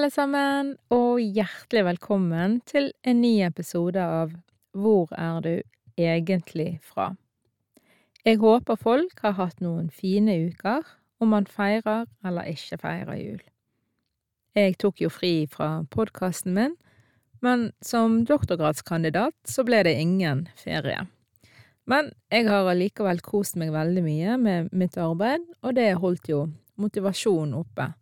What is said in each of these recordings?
Alle sammen, og hjertelig velkommen til en ny episode av Hvor er du egentlig fra? Jeg håper folk har hatt noen fine uker, om man feirer eller ikke feirer jul. Jeg tok jo fri fra podkasten min, men som doktorgradskandidat så ble det ingen ferie. Men jeg har allikevel kost meg veldig mye med mitt arbeid, og det holdt jo motivasjonen oppe.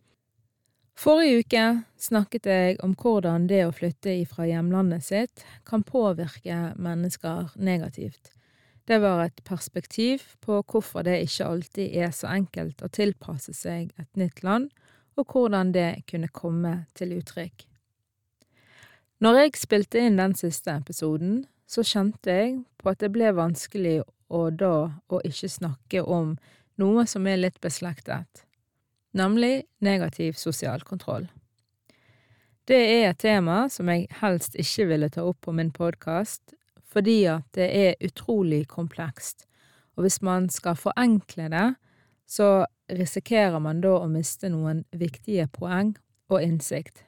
Forrige uke snakket jeg om hvordan det å flytte ifra hjemlandet sitt kan påvirke mennesker negativt. Det var et perspektiv på hvorfor det ikke alltid er så enkelt å tilpasse seg et nytt land, og hvordan det kunne komme til uttrykk. Når jeg spilte inn den siste episoden, så kjente jeg på at det ble vanskelig å da å ikke snakke om noe som er litt beslektet nemlig negativ sosial kontroll. Det er et tema som jeg helst ikke ville ta opp på min podkast, fordi at det er utrolig komplekst, og hvis man skal forenkle det, så risikerer man da å miste noen viktige poeng og innsikt.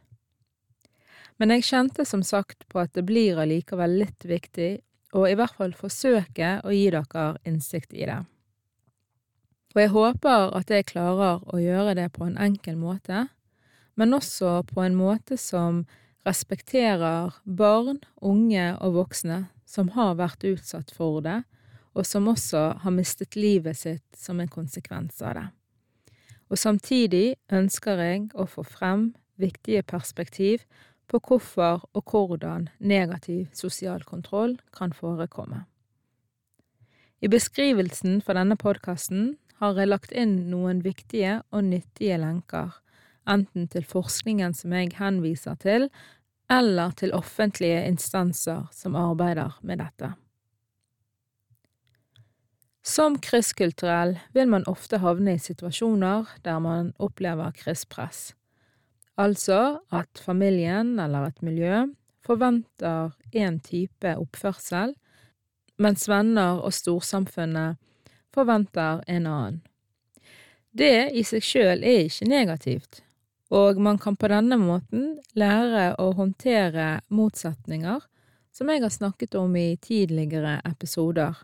Men jeg kjente som sagt på at det blir allikevel litt viktig og i hvert fall forsøke å gi dere innsikt i det. Og jeg håper at jeg klarer å gjøre det på en enkel måte, men også på en måte som respekterer barn, unge og voksne som har vært utsatt for det, og som også har mistet livet sitt som en konsekvens av det. Og samtidig ønsker jeg å få frem viktige perspektiv på hvorfor og hvordan negativ sosial kontroll kan forekomme. I beskrivelsen for denne podkasten har jeg lagt inn noen viktige og nyttige lenker, enten til forskningen som jeg henviser til, eller til offentlige instanser som arbeider med dette. Som krysskulturell vil man ofte havne i situasjoner der man opplever krysspress, altså at familien eller et miljø forventer en type oppførsel, mens venner og storsamfunnet forventer en annen. Det i seg sjøl er ikke negativt, og man kan på denne måten lære å håndtere motsetninger, som jeg har snakket om i tidligere episoder.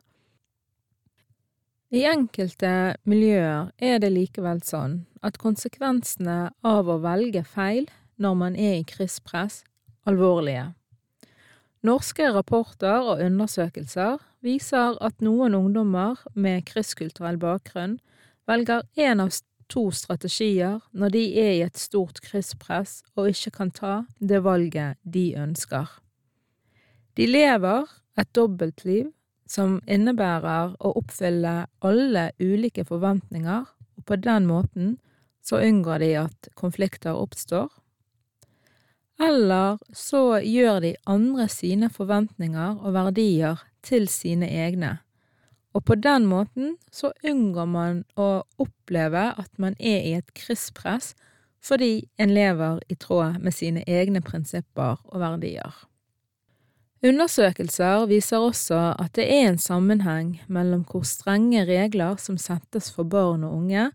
I enkelte miljøer er det likevel sånn at konsekvensene av å velge feil når man er i krysspress, alvorlige. Norske rapporter og undersøkelser viser at noen ungdommer med krysskulturell bakgrunn velger én av to strategier når de er i et stort krysspress og ikke kan ta det valget de ønsker. De lever et dobbeltliv som innebærer å oppfylle alle ulike forventninger, og på den måten så unngår de at konflikter oppstår, eller så gjør de andre sine forventninger og verdier til sine egne, og på den måten så unngår man å oppleve at man er i et krysspress fordi en lever i tråd med sine egne prinsipper og verdier. Undersøkelser viser også at det er en sammenheng mellom hvor strenge regler som settes for barn og unge,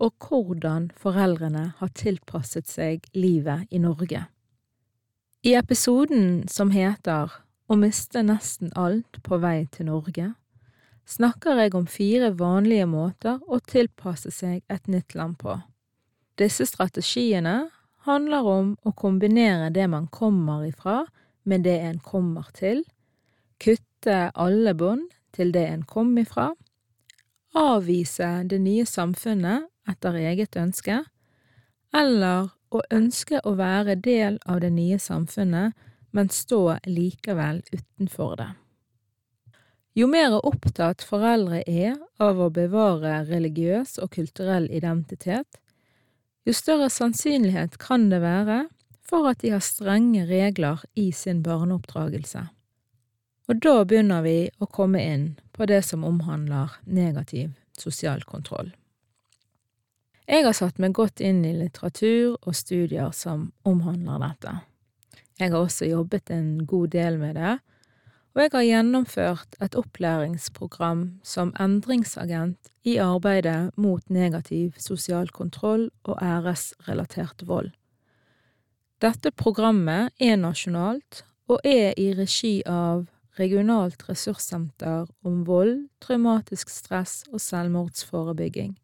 og hvordan foreldrene har tilpasset seg livet i Norge. I episoden som heter Å miste nesten alt på vei til Norge, snakker jeg om fire vanlige måter å tilpasse seg et nytt land på. Disse strategiene handler om å kombinere det man kommer ifra med det en kommer til, kutte alle bånd til det en kom ifra, avvise det nye samfunnet etter eget ønske, eller å ønske å være del av det nye samfunnet, men stå likevel utenfor det. Jo mer opptatt foreldre er av å bevare religiøs og kulturell identitet, jo større sannsynlighet kan det være for at de har strenge regler i sin barneoppdragelse. Og da begynner vi å komme inn på det som omhandler negativ sosial kontroll. Jeg har satt meg godt inn i litteratur og studier som omhandler dette. Jeg har også jobbet en god del med det, og jeg har gjennomført et opplæringsprogram som endringsagent i arbeidet mot negativ sosial kontroll og æresrelatert vold. Dette programmet er nasjonalt og er i regi av Regionalt ressurssenter om vold, traumatisk stress og selvmordsforebygging.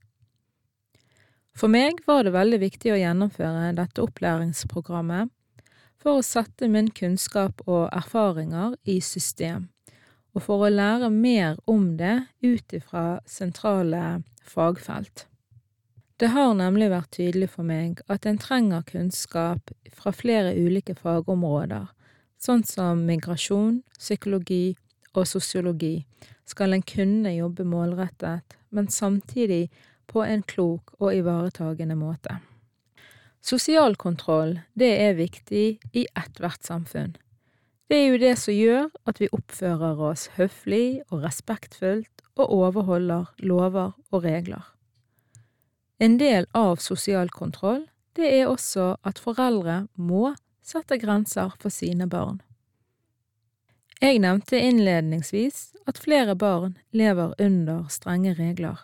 For meg var det veldig viktig å gjennomføre dette opplæringsprogrammet for å sette min kunnskap og erfaringer i system, og for å lære mer om det ut ifra sentrale fagfelt. Det har nemlig vært tydelig for meg at en trenger kunnskap fra flere ulike fagområder, sånn som migrasjon, psykologi og sosiologi, skal en kunne jobbe målrettet, men samtidig på en klok og ivaretagende måte. Sosial kontroll, det er viktig i ethvert samfunn. Det er jo det som gjør at vi oppfører oss høflig og respektfullt og overholder lover og regler. En del av sosial kontroll, det er også at foreldre må sette grenser for sine barn. Jeg nevnte innledningsvis at flere barn lever under strenge regler,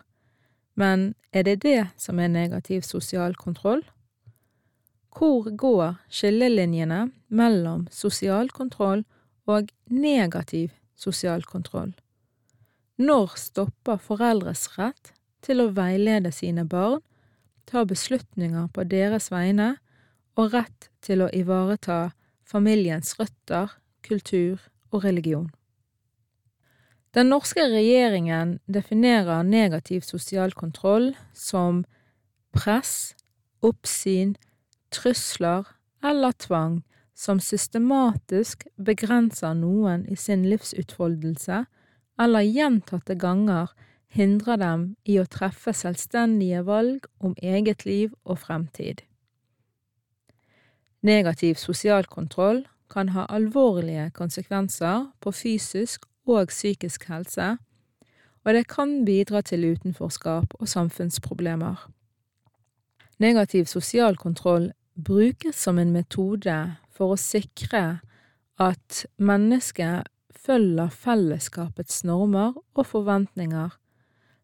men er det det som er negativ sosial kontroll? Hvor går skillelinjene mellom sosial kontroll og negativ sosial kontroll? Når stopper foreldres rett til å veilede sine barn, ta beslutninger på deres vegne og rett til å ivareta familiens røtter, kultur og religion? Den norske regjeringen definerer negativ sosial kontroll som press, oppsyn, trusler eller tvang som systematisk begrenser noen i sin livsutfoldelse, eller gjentatte ganger hindrer dem i å treffe selvstendige valg om eget liv og fremtid. Negativ sosial kontroll kan ha alvorlige konsekvenser på fysisk og psykisk helse, og det kan bidra til utenforskap og samfunnsproblemer. Negativ sosial kontroll brukes som en metode for å sikre at mennesket følger fellesskapets normer og forventninger,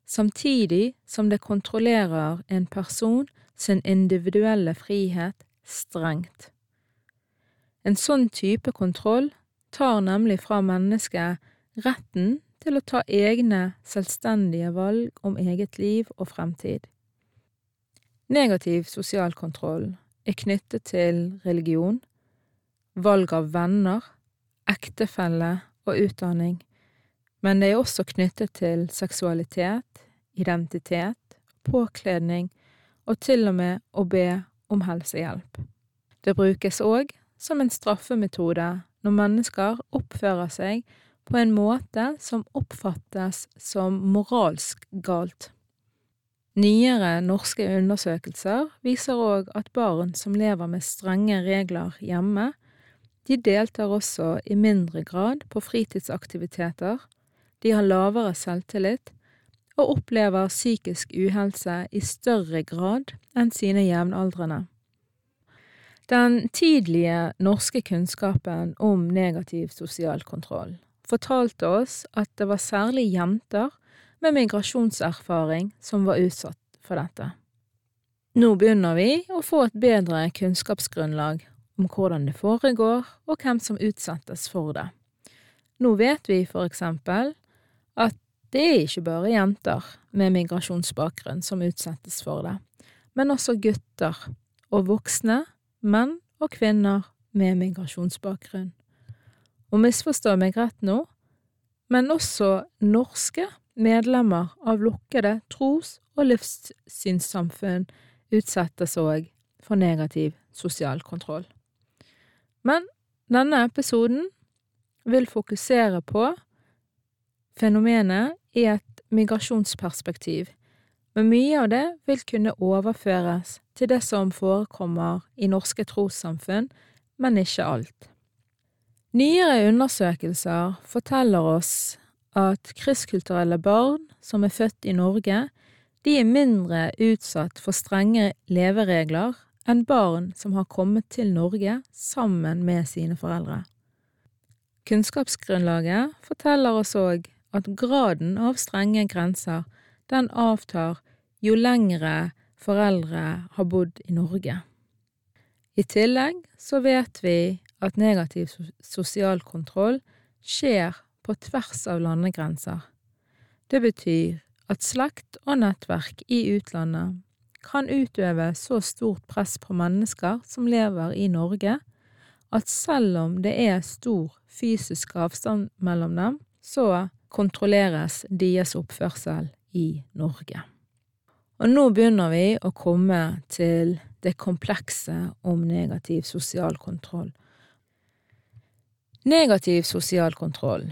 samtidig som det kontrollerer en person sin individuelle frihet strengt. En sånn type kontroll tar nemlig fra mennesket retten til å ta egne, selvstendige valg om eget liv og fremtid. Negativ sosial kontroll er knyttet til religion, valg av venner, ektefelle og utdanning, men det er også knyttet til seksualitet, identitet, påkledning og til og med å be om helsehjelp. Det brukes òg som en straffemetode når mennesker oppfører seg på en måte som oppfattes som moralsk galt. Nyere norske undersøkelser viser òg at barn som lever med strenge regler hjemme, de deltar også i mindre grad på fritidsaktiviteter, de har lavere selvtillit og opplever psykisk uhelse i større grad enn sine jevnaldrende. Den tidlige norske kunnskapen om negativ sosial kontroll fortalte oss at det var særlig jenter med migrasjonserfaring som var utsatt for dette. Nå begynner vi å få et bedre kunnskapsgrunnlag om hvordan det foregår, og hvem som utsettes for det. Nå vet vi for eksempel at det er ikke bare jenter med migrasjonsbakgrunn som utsettes for det, men også gutter og voksne, menn og kvinner med migrasjonsbakgrunn. Og misforstå meg rett nå, men også norske medlemmer av lukkede tros- og livssynssamfunn utsettes òg for negativ sosial kontroll. Men denne episoden vil fokusere på fenomenet i et migrasjonsperspektiv, men mye av det vil kunne overføres til det som forekommer i norske trossamfunn, men ikke alt. Nyere undersøkelser forteller oss at krysskulturelle barn som er født i Norge, de er mindre utsatt for strenge leveregler enn barn som har kommet til Norge sammen med sine foreldre. Kunnskapsgrunnlaget forteller oss òg at graden av strenge grenser den avtar jo lengre foreldre har bodd i Norge. I tillegg så vet vi at negativ sosial kontroll skjer på tvers av landegrenser. Det betyr at slekt og nettverk i utlandet kan utøve så stort press på mennesker som lever i Norge, at selv om det er stor fysisk avstand mellom dem, så kontrolleres deres oppførsel i Norge. Og nå begynner vi å komme til det komplekse om negativ sosial kontroll. Negativ sosial kontroll,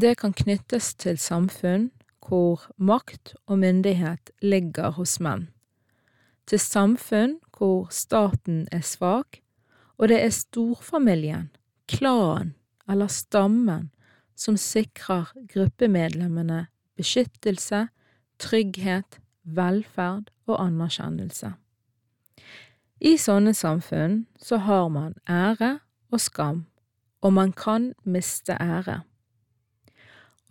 det kan knyttes til samfunn hvor makt og myndighet ligger hos menn, til samfunn hvor staten er svak, og det er storfamilien, klanen eller stammen som sikrer gruppemedlemmene beskyttelse, trygghet, velferd og anerkjennelse. I sånne samfunn så har man ære og skam, og man kan miste ære.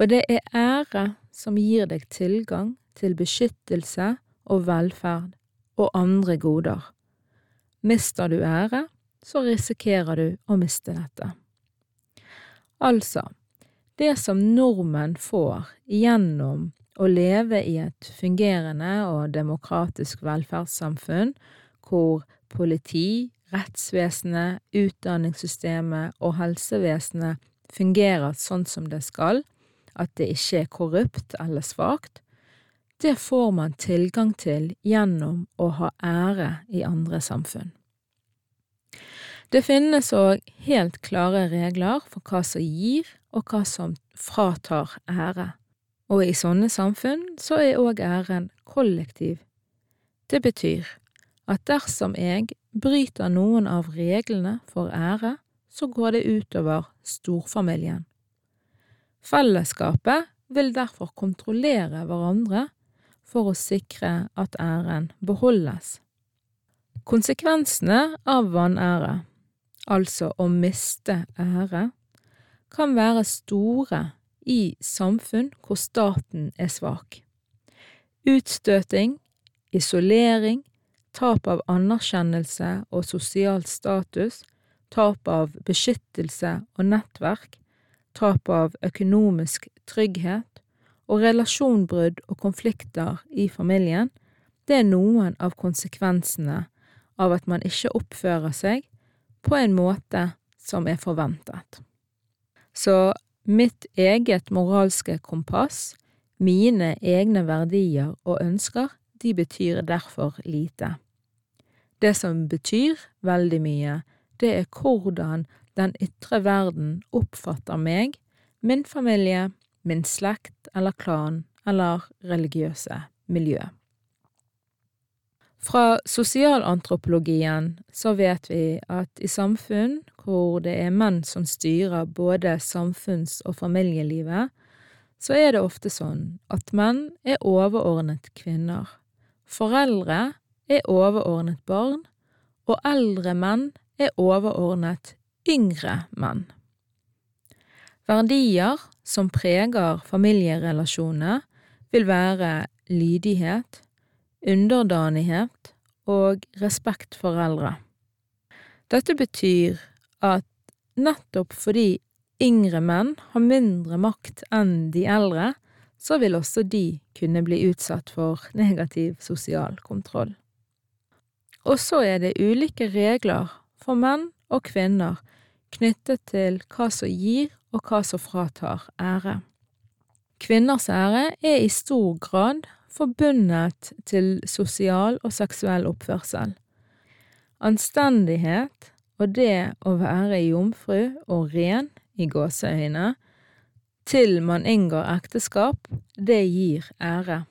Og det er ære som gir deg tilgang til beskyttelse og velferd og andre goder. Mister du ære, så risikerer du å miste dette. Altså, det som nordmenn får gjennom å leve i et fungerende og demokratisk velferdssamfunn, hvor politi, rettsvesenet, utdanningssystemet og helsevesenet fungerer sånn som det skal, at det ikke er korrupt eller svakt, det får man tilgang til gjennom å ha ære i andre samfunn. Det finnes òg helt klare regler for hva som gir og hva som fratar ære, og i sånne samfunn så er òg æren kollektiv. Det betyr at dersom jeg bryter noen av reglene for ære, så går det utover storfamilien. Fellesskapet vil derfor kontrollere hverandre for å sikre at æren beholdes. Konsekvensene av vanære, altså å miste ære, kan være store i samfunn hvor staten er svak. Utstøting, isolering, tap av anerkjennelse og sosial status, tap av beskyttelse og nettverk, tap av økonomisk trygghet og relasjonbrudd og konflikter i familien, det er noen av konsekvensene av at man ikke oppfører seg på en måte som er forventet. Så mitt eget moralske kompass, mine egne verdier og ønsker, de betyr derfor lite. Det som betyr veldig mye, det er hvordan den ytre verden oppfatter meg, min familie, min slekt eller klan eller religiøse miljø. Fra sosialantropologien så vet vi at i samfunn hvor det er menn som styrer både samfunns- og familielivet, så er det ofte sånn at menn er overordnet kvinner, foreldre er overordnet barn, og eldre menn er overordnet yngre menn. Verdier som preger familierelasjoner, vil være lydighet, underdanighet og respekt for eldre. Dette betyr at nettopp fordi yngre menn har mindre makt enn de eldre, så vil også de kunne bli utsatt for negativ sosial kontroll. Og så er det ulike regler for menn og kvinner knyttet til hva som gir og hva som fratar ære. Kvinners ære er i stor grad forbundet til sosial og seksuell oppførsel. Anstendighet og det å være jomfru og ren, i gåseøyne, til man inngår ekteskap, det gir ære.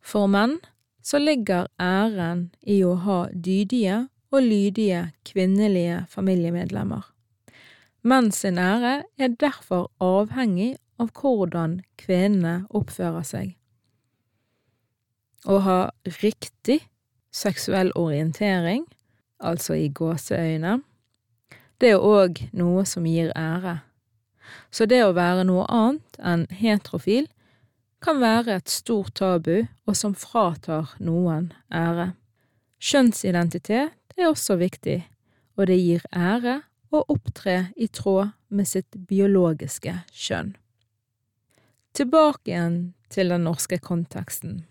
For menn så ligger æren i å ha dydige og lydige kvinnelige familiemedlemmer. Menn sin ære er derfor avhengig av hvordan kvinnene oppfører seg. Å ha riktig seksuell orientering, altså i gåseøyne, det er òg noe som gir ære. Så det å være noe annet enn heterofil kan være et stort tabu og som fratar noen ære. Kjønnsidentitet er også viktig, og det gir ære å opptre i tråd med sitt biologiske kjønn. Tilbake igjen til den norske konteksten.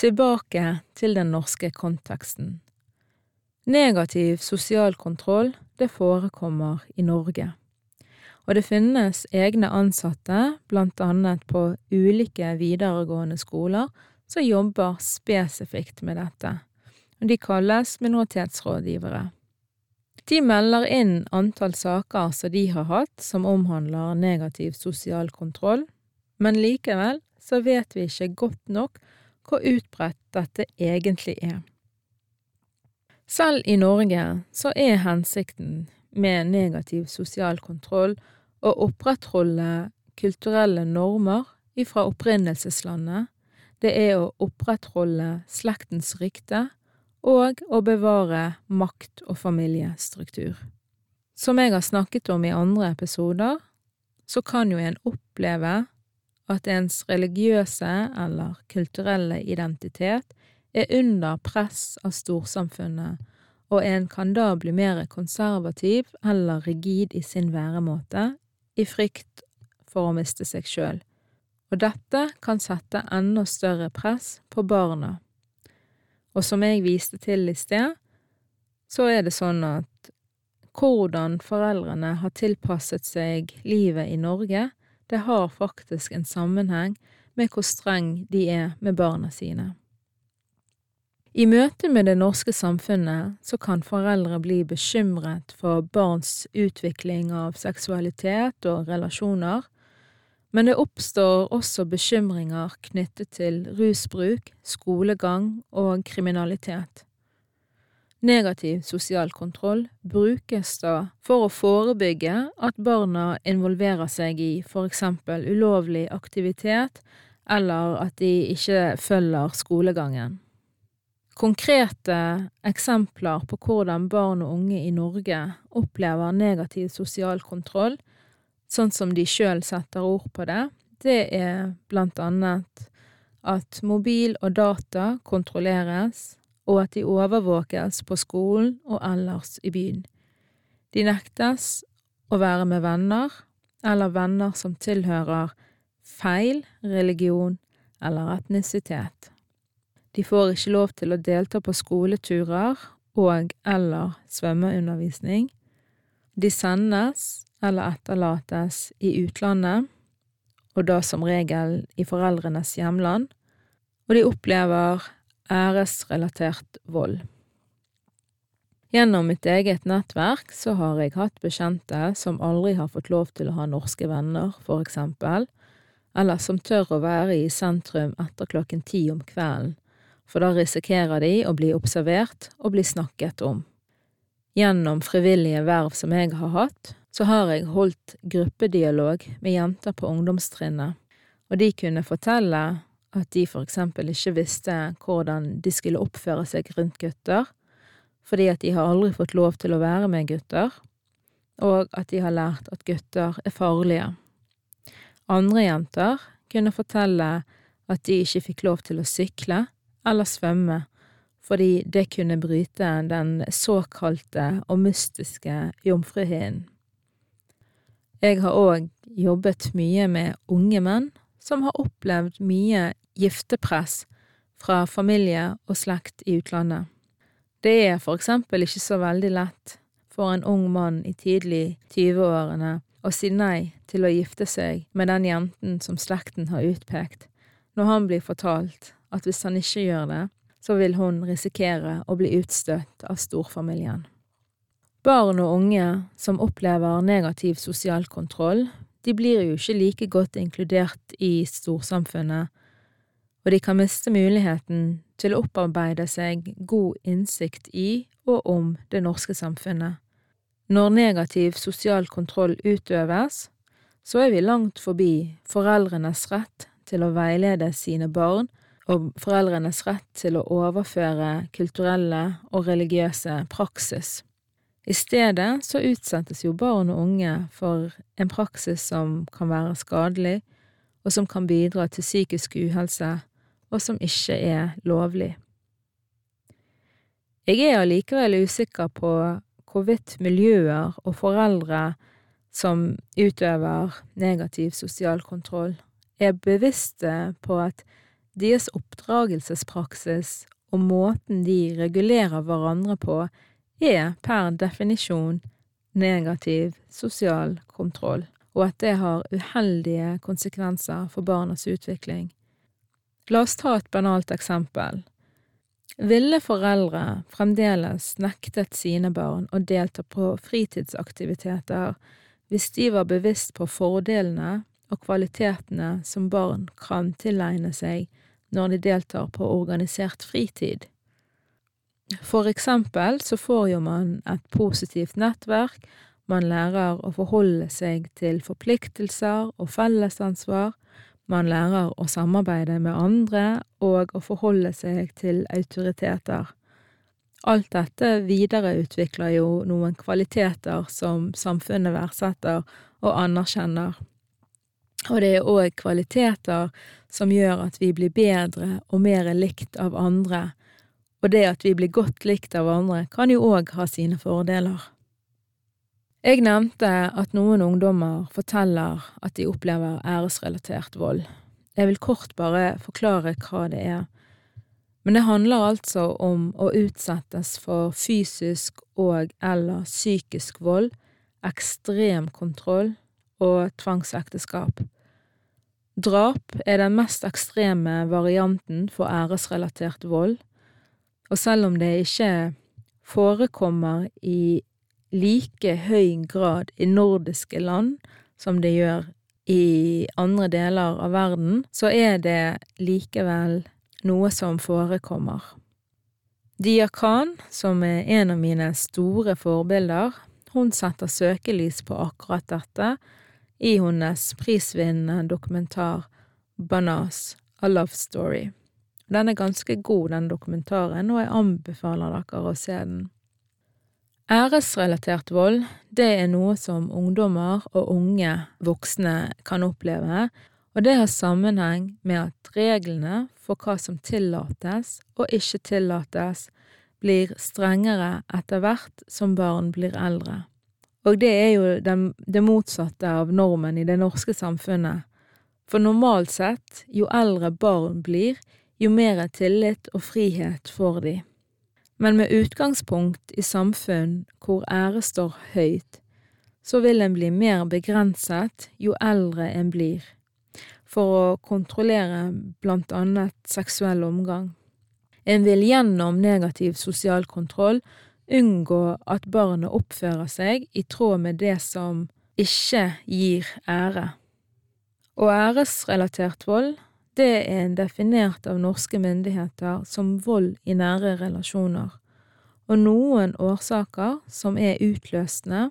Tilbake til den norske konteksten. Negativ sosial kontroll, det forekommer i Norge og det finnes egne ansatte, blant annet på ulike videregående skoler, som jobber spesifikt med dette, de kalles minoritetsrådgivere. De melder inn antall saker som de har hatt som omhandler negativ sosial kontroll, men likevel så vet vi ikke godt nok hvor utbredt dette egentlig er. Selv i Norge så er hensikten med negativ sosial kontroll å opprettholde kulturelle normer ifra opprinnelseslandet, det er å opprettholde slektens rykte og å bevare makt- og familiestruktur. Som jeg har snakket om i andre episoder, så kan jo en oppleve at ens religiøse eller kulturelle identitet er under press av storsamfunnet, og en kan da bli mer konservativ eller rigid i sin væremåte i frykt for å miste seg sjøl, og dette kan sette enda større press på barna. Og som jeg viste til i sted, så er det sånn at hvordan foreldrene har tilpasset seg livet i Norge, det har faktisk en sammenheng med hvor streng de er med barna sine. I møte med det norske samfunnet så kan foreldre bli bekymret for barns utvikling av seksualitet og relasjoner, men det oppstår også bekymringer knyttet til rusbruk, skolegang og kriminalitet. Negativ sosial kontroll brukes da for å forebygge at barna involverer seg i for eksempel ulovlig aktivitet, eller at de ikke følger skolegangen. Konkrete eksempler på hvordan barn og unge i Norge opplever negativ sosial kontroll, sånn som de sjøl setter ord på det, det er blant annet at mobil og data kontrolleres, og at de overvåkes på skolen og ellers i byen. De nektes å være med venner, eller venner som tilhører feil religion eller etnisitet. De får ikke lov til å delta på skoleturer og eller svømmeundervisning. De sendes eller etterlates i utlandet, og da som regel i foreldrenes hjemland, og de opplever æresrelatert vold. Gjennom mitt eget nettverk så har jeg hatt bekjente som aldri har fått lov til å ha norske venner, for eksempel, eller som tør å være i sentrum etter klokken ti om kvelden for da risikerer de å bli observert og bli snakket om. Gjennom frivillige verv som jeg har hatt, så har jeg holdt gruppedialog med jenter på ungdomstrinnet, og de kunne fortelle at de for eksempel ikke visste hvordan de skulle oppføre seg rundt gutter, fordi at de har aldri fått lov til å være med gutter, og at de har lært at gutter er farlige. Andre jenter kunne fortelle at de ikke fikk lov til å sykle, eller svømme, fordi det kunne bryte den såkalte og mystiske jomfruhinnen. Jeg har òg jobbet mye med unge menn som har opplevd mye giftepress fra familie og slekt i utlandet. Det er for eksempel ikke så veldig lett for en ung mann i tidlig 20-årene å si nei til å gifte seg med den jenten som slekten har utpekt, når han blir fortalt at hvis han ikke gjør det, så vil hun risikere å bli utstøtt av storfamilien. Barn og unge som opplever negativ sosial kontroll, de blir jo ikke like godt inkludert i storsamfunnet, og de kan miste muligheten til å opparbeide seg god innsikt i og om det norske samfunnet. Når negativ sosial kontroll utøves, så er vi langt forbi foreldrenes rett til å veilede sine barn og foreldrenes rett til å overføre kulturelle og religiøse praksis. I stedet så utsettes jo barn og unge for en praksis som kan være skadelig, og som kan bidra til psykisk uhelse, og som ikke er lovlig. Jeg er allikevel usikker på hvorvidt miljøer og foreldre som utøver negativ sosial kontroll, er bevisste på at deres oppdragelsespraksis og måten de regulerer hverandre på, er per definisjon negativ sosial kontroll, og at det har uheldige konsekvenser for barnas utvikling. La oss ta et banalt eksempel. Ville foreldre fremdeles nektet sine barn å delta på fritidsaktiviteter hvis de var bevisst på fordelene og kvalitetene som barn kan tilegne seg når de deltar på organisert fritid. For eksempel så får jo man et positivt nettverk, man lærer å forholde seg til forpliktelser og fellesansvar, man lærer å samarbeide med andre og å forholde seg til autoriteter. Alt dette videreutvikler jo noen kvaliteter som samfunnet verdsetter og anerkjenner. Og det er òg kvaliteter som gjør at vi blir bedre og mer likt av andre, og det at vi blir godt likt av andre, kan jo òg ha sine fordeler. Jeg nevnte at noen ungdommer forteller at de opplever æresrelatert vold. Jeg vil kort bare forklare hva det er. Men det handler altså om å utsettes for fysisk og eller psykisk vold, ekstrem kontroll og tvangsekteskap. Drap er den mest ekstreme varianten for æresrelatert vold, og selv om det ikke forekommer i like høy grad i nordiske land som det gjør i andre deler av verden, så er det likevel noe som forekommer. Dia Khan, som er en av mine store forbilder, hun setter søkelys på akkurat dette i hennes prisvinnende dokumentar Banas, A Love Story. Den er ganske god, den dokumentaren, og jeg anbefaler dere å se den. Æresrelatert vold, det er noe som ungdommer og unge voksne kan oppleve, og det har sammenheng med at reglene for hva som tillates og ikke tillates, blir strengere etter hvert som barn blir eldre. Og det er jo det motsatte av normen i det norske samfunnet, for normalt sett, jo eldre barn blir, jo mer tillit og frihet får de. Men med utgangspunkt i samfunn hvor ære står høyt, så vil en bli mer begrenset jo eldre en blir, for å kontrollere blant annet seksuell omgang. En vil gjennom negativ sosial kontroll unngå at barnet oppfører seg i tråd med det som ikke gir ære. Og æresrelatert vold, det er definert av norske myndigheter som vold i nære relasjoner, og noen årsaker som er utløsende,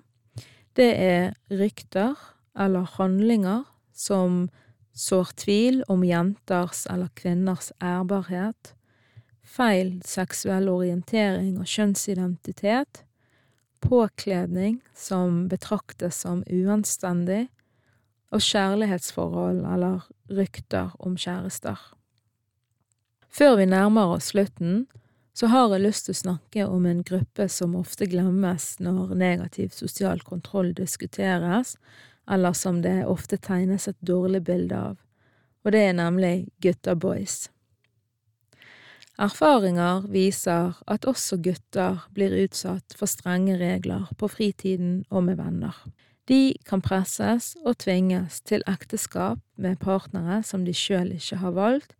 det er rykter eller handlinger som sår tvil om jenters eller kvinners ærbarhet, feil seksuell orientering og kjønnsidentitet, påkledning som betraktes som uanstendig, og kjærlighetsforhold eller rykter om kjærester. Før vi nærmer oss slutten, så har jeg lyst til å snakke om en gruppe som ofte glemmes når negativ sosial kontroll diskuteres, eller som det ofte tegnes et dårlig bilde av, og det er nemlig gutta boys. Erfaringer viser at også gutter blir utsatt for strenge regler på fritiden og med venner. De kan presses og tvinges til ekteskap med partnere som de sjøl ikke har valgt,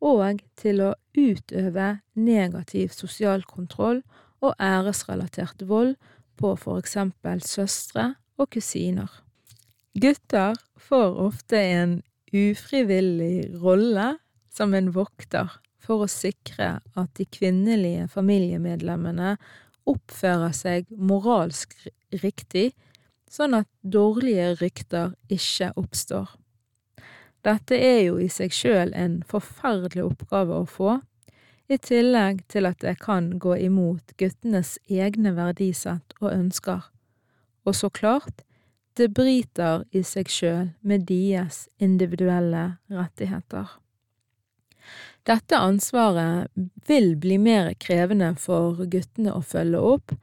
og til å utøve negativ sosial kontroll og æresrelatert vold på for eksempel søstre og kusiner. Gutter får ofte en ufrivillig rolle som en vokter for å sikre at de kvinnelige familiemedlemmene oppfører seg moralsk riktig, sånn at dårlige rykter ikke oppstår. Dette er jo i seg sjøl en forferdelig oppgave å få, i tillegg til at det kan gå imot guttenes egne verdisett og ønsker. Og så klart, det bryter i seg sjøl med deres individuelle rettigheter. Dette ansvaret vil bli mer krevende for guttene å følge opp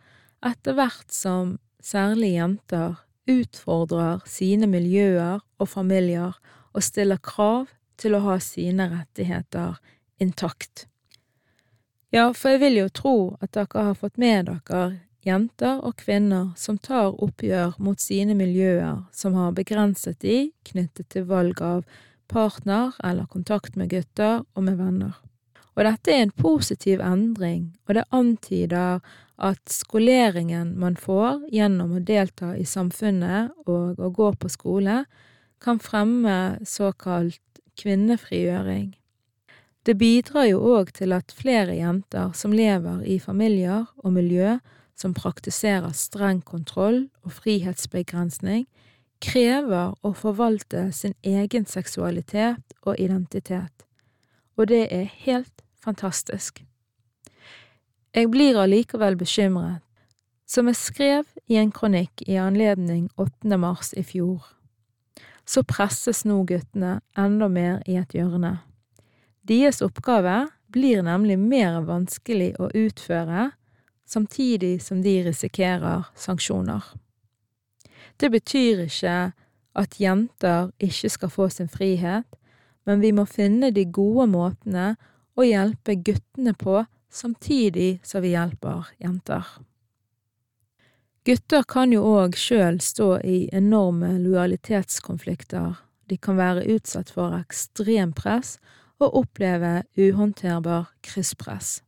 etter hvert som særlig jenter utfordrer sine miljøer og familier og stiller krav til å ha sine rettigheter intakt. Ja, for jeg vil jo tro at dere har fått med dere jenter og kvinner som tar oppgjør mot sine miljøer som har begrenset de knyttet til valg av partner eller kontakt med gutter og med venner. Og dette er en positiv endring, og det antyder at skoleringen man får gjennom å delta i samfunnet og å gå på skole, kan fremme såkalt kvinnefrigjøring. Det bidrar jo òg til at flere jenter som lever i familier og miljø som praktiserer streng kontroll og frihetsbegrensning, krever å forvalte sin egen seksualitet og identitet, og det er helt fantastisk. Jeg blir allikevel bekymret, som jeg skrev i en kronikk i anledning 8. mars i fjor. Så presses nå guttene enda mer i et hjørne. Deres oppgave blir nemlig mer vanskelig å utføre, samtidig som de risikerer sanksjoner. Det betyr ikke at jenter ikke skal få sin frihet, men vi må finne de gode måtene å hjelpe guttene på samtidig som vi hjelper jenter. Gutter kan jo òg sjøl stå i enorme lojalitetskonflikter, de kan være utsatt for ekstrempress og oppleve uhåndterbar krysspress.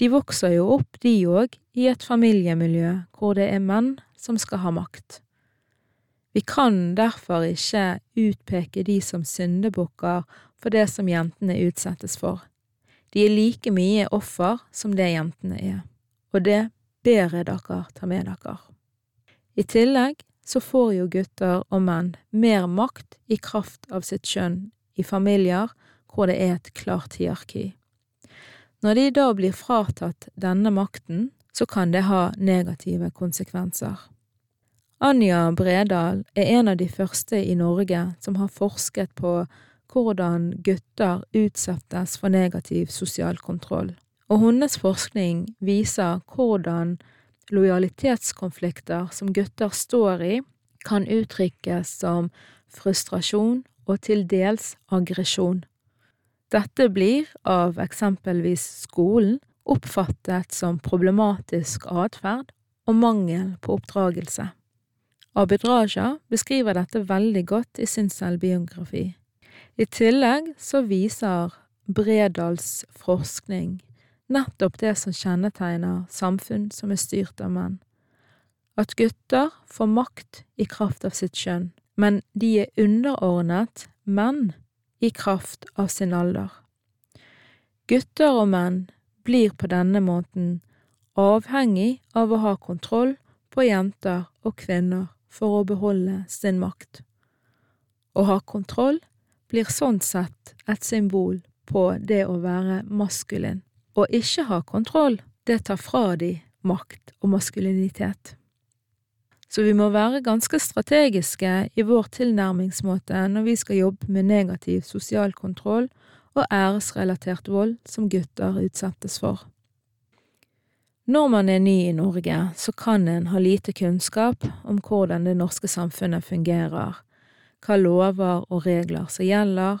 De vokser jo opp, de òg, i et familiemiljø hvor det er menn som skal ha makt. Vi kan derfor ikke utpeke de som syndebukker for det som jentene utsettes for. De er like mye offer som det jentene er, og det ber jeg dere ta med dere. I tillegg så får jo gutter og menn mer makt i kraft av sitt kjønn i familier hvor det er et klart hierarki. Når de da blir fratatt denne makten, så kan det ha negative konsekvenser. Anja Bredal er en av de første i Norge som har forsket på hvordan gutter utsettes for negativ sosial kontroll, og hennes forskning viser hvordan lojalitetskonflikter som gutter står i, kan uttrykkes som frustrasjon og til dels aggresjon. Dette blir av eksempelvis skolen oppfattet som problematisk atferd og mangel på oppdragelse. Abid Raja beskriver dette veldig godt i sin selvbiografi. I tillegg så viser Bredals forskning nettopp det som kjennetegner samfunn som er styrt av menn. At gutter får makt i kraft av sitt kjønn, men de er underordnet menn i kraft av sin alder. Gutter og menn blir på denne måten avhengig av å ha kontroll på jenter og kvinner for å beholde sin makt. Å ha kontroll blir sånn sett et symbol på det å være maskulin. Å ikke ha kontroll, det tar fra de makt og maskulinitet så vi må være ganske strategiske i vår tilnærmingsmåte når vi skal jobbe med negativ sosial kontroll og æresrelatert vold som gutter utsettes for. Når man er ny i Norge, så kan en ha lite kunnskap om hvordan det norske samfunnet fungerer, hva lover og regler som gjelder,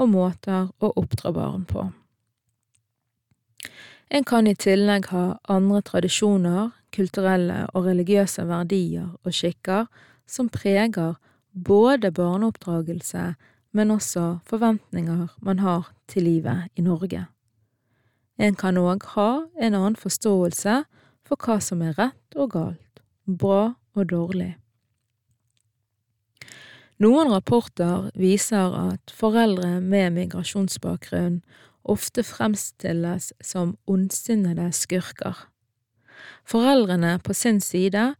og måter å oppdra barn på. En kan i tillegg ha andre tradisjoner, kulturelle og religiøse verdier og skikker som preger både barneoppdragelse, men også forventninger man har til livet i Norge. En kan òg ha en annen forståelse for hva som er rett og galt, bra og dårlig. Noen rapporter viser at foreldre med migrasjonsbakgrunn ofte fremstilles som ondsinnede skurker. Foreldrene på sin side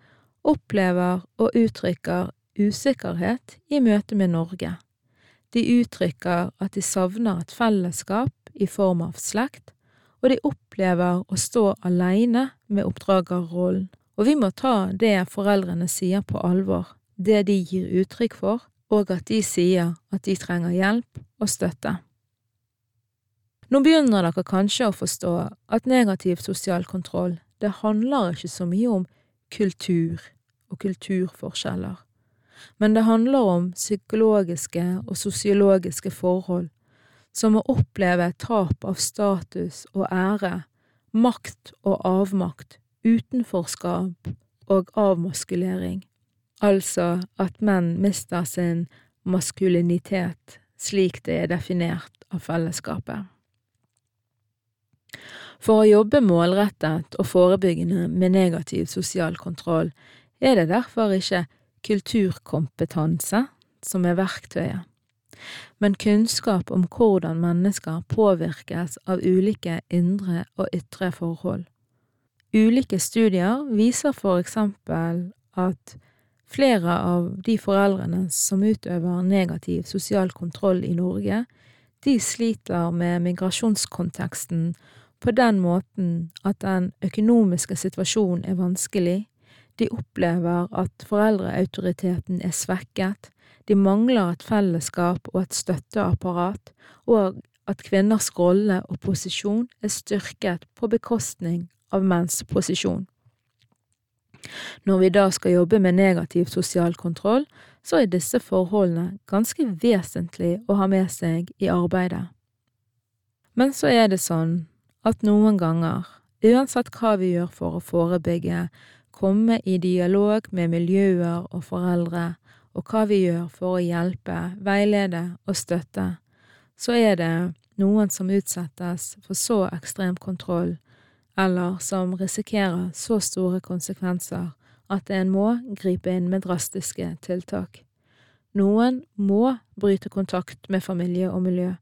opplever og uttrykker usikkerhet i møte med Norge. De uttrykker at de savner et fellesskap i form av slekt, og de opplever å stå alene med oppdragerrollen, og vi må ta det foreldrene sier på alvor, det de gir uttrykk for, og at de sier at de trenger hjelp og støtte. Nå begynner dere kanskje å forstå at negativ sosial kontroll, det handler ikke så mye om kultur og kulturforskjeller men det handler om psykologiske og sosiologiske forhold, som å oppleve tap av status og ære, makt og avmakt, utenforskap og avmaskulering, altså at menn mister sin maskulinitet slik det er definert av fellesskapet. For å jobbe målrettet og forebyggende med negativ sosial kontroll er det derfor ikke kulturkompetanse som er verktøyet, men kunnskap om hvordan mennesker påvirkes av ulike indre og ytre forhold. Ulike studier viser for eksempel at flere av de foreldrene som utøver negativ sosial kontroll i Norge, de sliter med migrasjonskonteksten på den måten at den økonomiske situasjonen er vanskelig, de opplever at foreldreautoriteten er svekket, de mangler et fellesskap og et støtteapparat, og at kvinners rolle og posisjon er styrket på bekostning av menns posisjon. Når vi da skal jobbe med negativ sosial kontroll, så er disse forholdene ganske vesentlig å ha med seg i arbeidet. Men så er det sånn at noen ganger, uansett hva vi gjør for å forebygge, komme i dialog med miljøer og foreldre, og hva vi gjør for å hjelpe, veilede og støtte, så er det noen som utsettes for så ekstrem kontroll, eller som risikerer så store konsekvenser at en må gripe inn med drastiske tiltak. Noen må bryte kontakt med familie og miljø,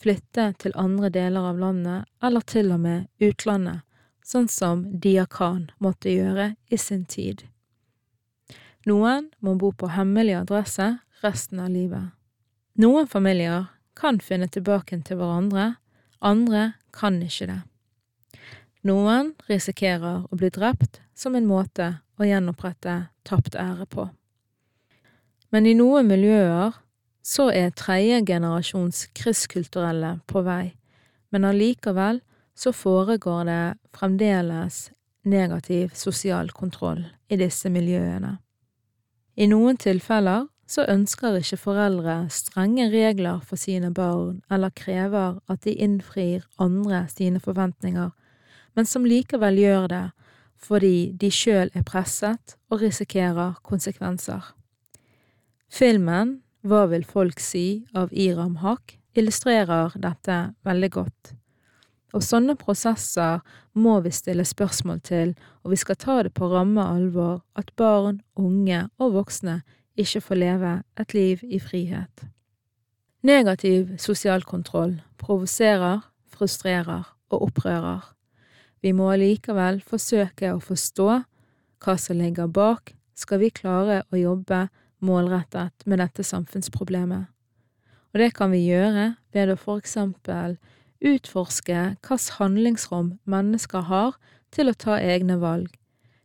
flytte til andre deler av landet eller til og med utlandet sånn som Diakan måtte gjøre i sin tid. Noen må bo på hemmelig adresse resten av livet. Noen familier kan finne tilbake til hverandre, andre kan ikke det. Noen risikerer å bli drept som en måte å gjenopprette tapt ære på. Men i noen miljøer så er tredje generasjons kristkulturelle på vei, men allikevel så foregår det fremdeles negativ sosial kontroll i disse miljøene. I noen tilfeller så ønsker ikke foreldre strenge regler for sine barn eller krever at de innfrir andre sine forventninger, men som likevel gjør det fordi de sjøl er presset og risikerer konsekvenser. Filmen Hva vil folk si av Iram Haq illustrerer dette veldig godt. Og sånne prosesser må vi stille spørsmål til, og vi skal ta det på ramme alvor at barn, unge og voksne ikke får leve et liv i frihet. Negativ sosial kontroll provoserer, frustrerer og opprører. Vi må allikevel forsøke å forstå hva som ligger bak, skal vi klare å jobbe målrettet med dette samfunnsproblemet. Og det kan vi gjøre ved å for eksempel utforske hvilket handlingsrom mennesker har til å ta egne valg,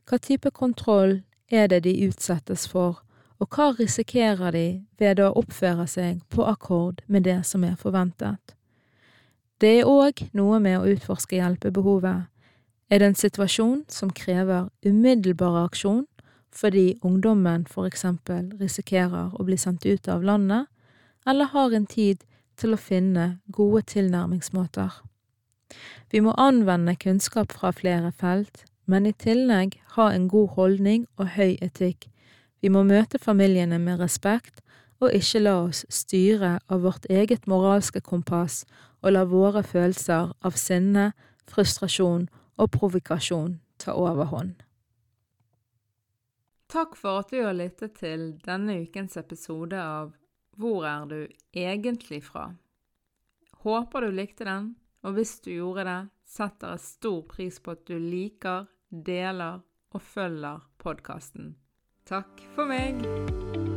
hva type kontroll er det de utsettes for, og hva risikerer de ved å oppføre seg på akkord med det som er forventet. Det er òg noe med å utforske hjelpebehovet. Er det en situasjon som krever umiddelbar aksjon fordi ungdommen for eksempel risikerer å bli sendt ut av landet, eller har en tid til å finne gode tilnærmingsmåter. Vi må anvende kunnskap fra flere felt, men i tillegg ha en god holdning og høy etikk. Vi må møte familiene med respekt, og ikke la oss styre av vårt eget moralske kompass og la våre følelser av sinne, frustrasjon og provokasjon ta overhånd. Takk for at du har lyttet til denne ukens episode av Hvor er du egentlig fra? Håper du likte den, og hvis du gjorde det, setter jeg stor pris på at du liker, deler og følger podkasten. Takk for meg!